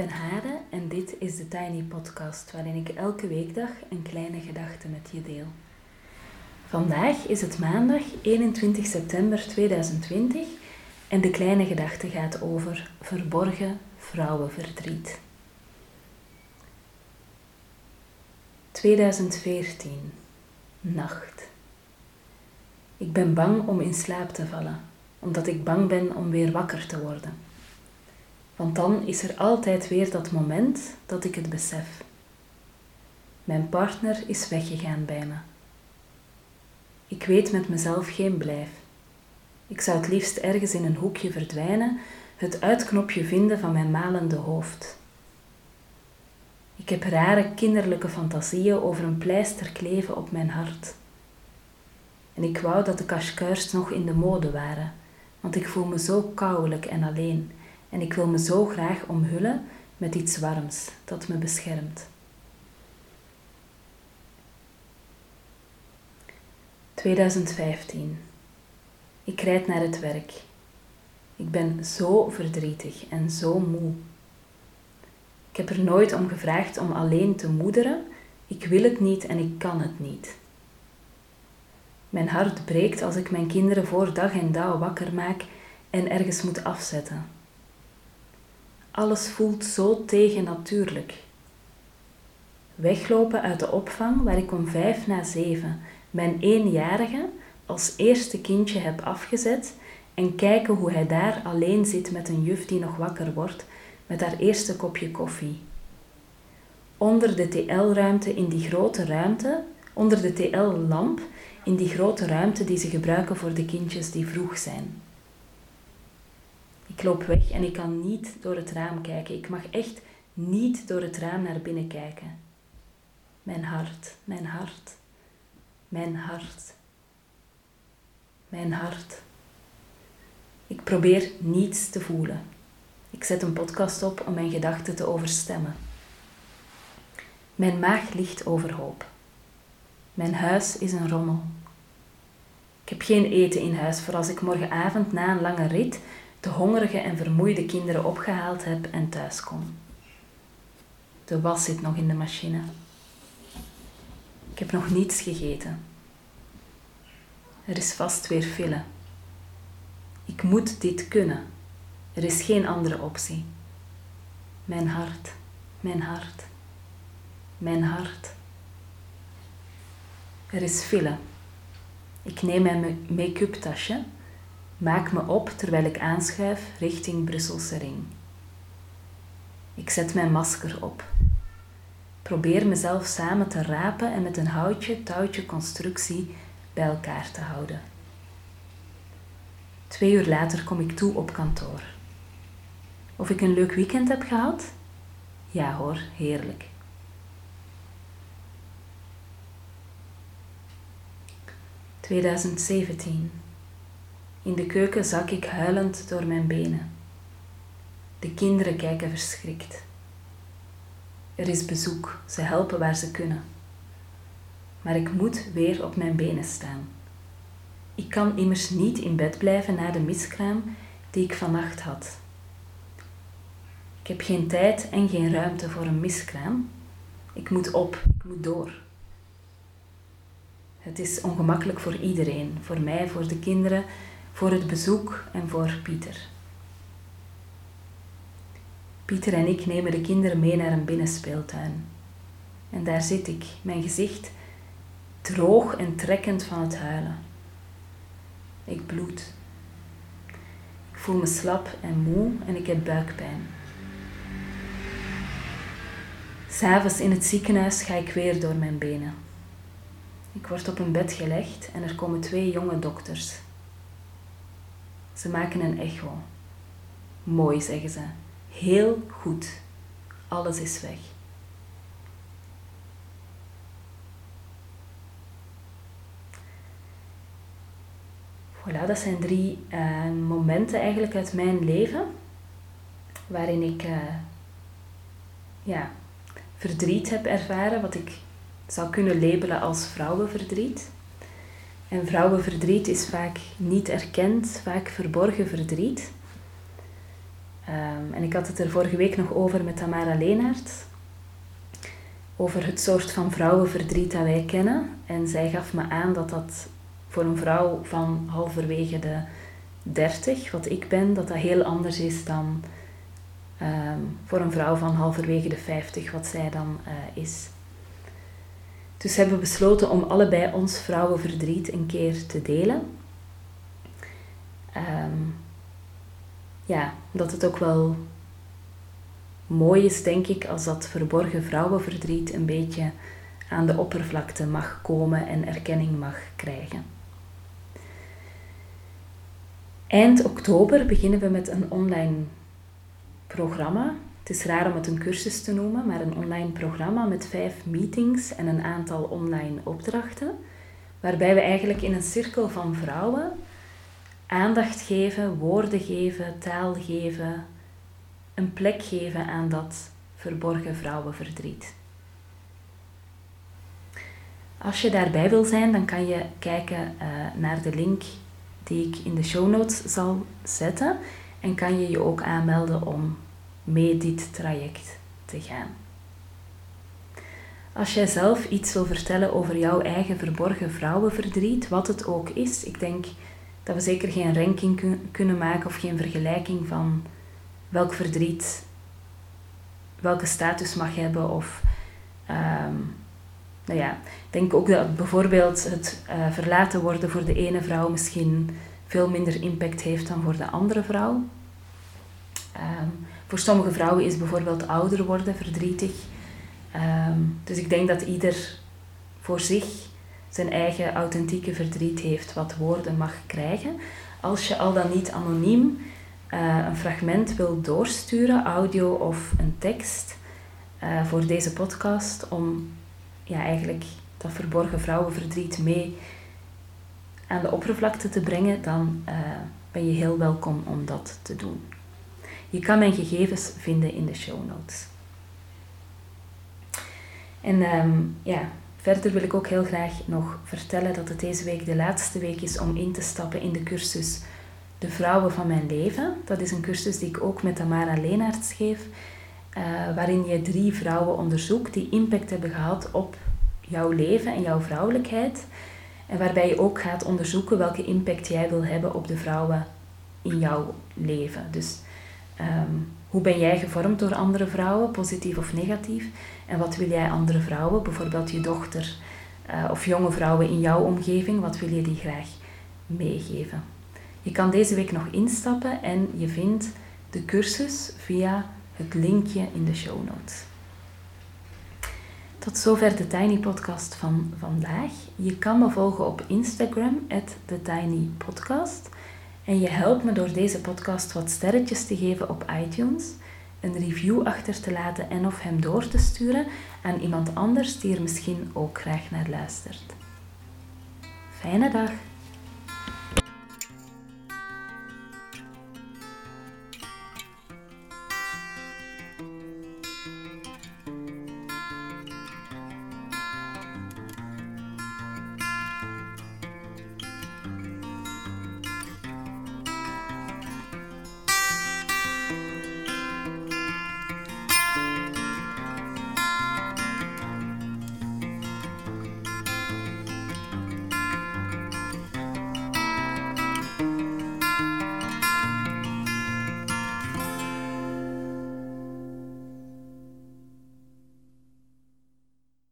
ben Hade en dit is de Tiny Podcast waarin ik elke weekdag een kleine gedachte met je deel. Vandaag is het maandag 21 september 2020 en de kleine gedachte gaat over verborgen vrouwenverdriet. 2014. Nacht. Ik ben bang om in slaap te vallen, omdat ik bang ben om weer wakker te worden. Want dan is er altijd weer dat moment dat ik het besef. Mijn partner is weggegaan bij me. Ik weet met mezelf geen blijf. Ik zou het liefst ergens in een hoekje verdwijnen, het uitknopje vinden van mijn malende hoofd. Ik heb rare kinderlijke fantasieën over een pleister kleven op mijn hart. En ik wou dat de kashkeurs nog in de mode waren, want ik voel me zo koudelijk en alleen en ik wil me zo graag omhullen met iets warms dat me beschermt. 2015. Ik rijd naar het werk. Ik ben zo verdrietig en zo moe. Ik heb er nooit om gevraagd om alleen te moederen. Ik wil het niet en ik kan het niet. Mijn hart breekt als ik mijn kinderen voor dag en dauw wakker maak en ergens moet afzetten. Alles voelt zo tegennatuurlijk. Weglopen uit de opvang waar ik om vijf na zeven mijn eenjarige als eerste kindje heb afgezet en kijken hoe hij daar alleen zit met een juf die nog wakker wordt met haar eerste kopje koffie. Onder de TL-ruimte in die grote ruimte, onder de TL-lamp in die grote ruimte die ze gebruiken voor de kindjes die vroeg zijn. Ik loop weg en ik kan niet door het raam kijken. Ik mag echt niet door het raam naar binnen kijken. Mijn hart, mijn hart, mijn hart, mijn hart. Ik probeer niets te voelen. Ik zet een podcast op om mijn gedachten te overstemmen. Mijn maag ligt overhoop. Mijn huis is een rommel. Ik heb geen eten in huis voor als ik morgenavond na een lange rit de hongerige en vermoeide kinderen opgehaald heb en thuis kom. De was zit nog in de machine. Ik heb nog niets gegeten. Er is vast weer file. Ik moet dit kunnen. Er is geen andere optie. Mijn hart, mijn hart, mijn hart. Er is file. Ik neem mijn make-up tasje Maak me op terwijl ik aanschuif richting Brusselse ring. Ik zet mijn masker op. Probeer mezelf samen te rapen en met een houtje-touwtje constructie bij elkaar te houden. Twee uur later kom ik toe op kantoor. Of ik een leuk weekend heb gehad? Ja hoor, heerlijk. ...2017 in de keuken zak ik huilend door mijn benen. De kinderen kijken verschrikt. Er is bezoek, ze helpen waar ze kunnen. Maar ik moet weer op mijn benen staan. Ik kan immers niet in bed blijven na de miskraam die ik vannacht had. Ik heb geen tijd en geen ruimte voor een miskraam. Ik moet op, ik moet door. Het is ongemakkelijk voor iedereen, voor mij, voor de kinderen, voor het bezoek en voor Pieter. Pieter en ik nemen de kinderen mee naar een binnenspeeltuin. En daar zit ik, mijn gezicht droog en trekkend van het huilen. Ik bloed. Ik voel me slap en moe en ik heb buikpijn. S'avonds in het ziekenhuis ga ik weer door mijn benen. Ik word op een bed gelegd en er komen twee jonge dokters. Ze maken een echo. Mooi, zeggen ze. Heel goed. Alles is weg. Voilà, dat zijn drie uh, momenten eigenlijk uit mijn leven waarin ik uh, ja, verdriet heb ervaren, wat ik zou kunnen labelen als vrouwenverdriet. En vrouwenverdriet is vaak niet erkend, vaak verborgen verdriet. Ehm, en ik had het er vorige week nog over met Tamara Leenaert. Over het soort van vrouwenverdriet dat wij kennen. En zij gaf me aan dat dat voor een vrouw van halverwege de 30, wat ik ben, dat dat heel anders is dan ehm, voor een vrouw van halverwege de 50, wat zij dan uh, is. Dus hebben we besloten om allebei ons vrouwenverdriet een keer te delen. Um, ja, dat het ook wel mooi is, denk ik, als dat verborgen vrouwenverdriet een beetje aan de oppervlakte mag komen en erkenning mag krijgen. Eind oktober beginnen we met een online programma. Het is raar om het een cursus te noemen, maar een online programma met vijf meetings en een aantal online opdrachten, waarbij we eigenlijk in een cirkel van vrouwen aandacht geven, woorden geven, taal geven, een plek geven aan dat verborgen vrouwenverdriet. Als je daarbij wil zijn, dan kan je kijken uh, naar de link die ik in de show notes zal zetten en kan je je ook aanmelden om mee dit traject te gaan. Als jij zelf iets wil vertellen over jouw eigen verborgen vrouwenverdriet, wat het ook is, ik denk dat we zeker geen ranking kunnen maken of geen vergelijking van welk verdriet welke status mag hebben. Of um, nou ja, ik denk ook dat bijvoorbeeld het uh, verlaten worden voor de ene vrouw misschien veel minder impact heeft dan voor de andere vrouw. Um, voor sommige vrouwen is bijvoorbeeld ouder worden verdrietig. Um, dus ik denk dat ieder voor zich zijn eigen authentieke verdriet heeft, wat woorden mag krijgen. Als je al dan niet anoniem uh, een fragment wil doorsturen, audio of een tekst, uh, voor deze podcast, om ja, eigenlijk dat verborgen vrouwenverdriet mee aan de oppervlakte te brengen, dan uh, ben je heel welkom om dat te doen. Je kan mijn gegevens vinden in de show notes. En um, ja, Verder wil ik ook heel graag nog vertellen dat het deze week de laatste week is om in te stappen in de cursus De Vrouwen van Mijn Leven. Dat is een cursus die ik ook met Tamara Leenaerts geef, uh, waarin je drie vrouwen onderzoekt die impact hebben gehad op jouw leven en jouw vrouwelijkheid. En waarbij je ook gaat onderzoeken welke impact jij wil hebben op de vrouwen in jouw leven. Dus um, hoe ben jij gevormd door andere vrouwen, positief of negatief? En wat wil jij andere vrouwen, bijvoorbeeld je dochter uh, of jonge vrouwen in jouw omgeving, wat wil je die graag meegeven? Je kan deze week nog instappen en je vindt de cursus via het linkje in de show notes. Tot zover de Tiny Podcast van vandaag. Je kan me volgen op Instagram, TheTinyPodcast. En je helpt me door deze podcast wat sterretjes te geven op iTunes, een review achter te laten en of hem door te sturen aan iemand anders die er misschien ook graag naar luistert. Fijne dag!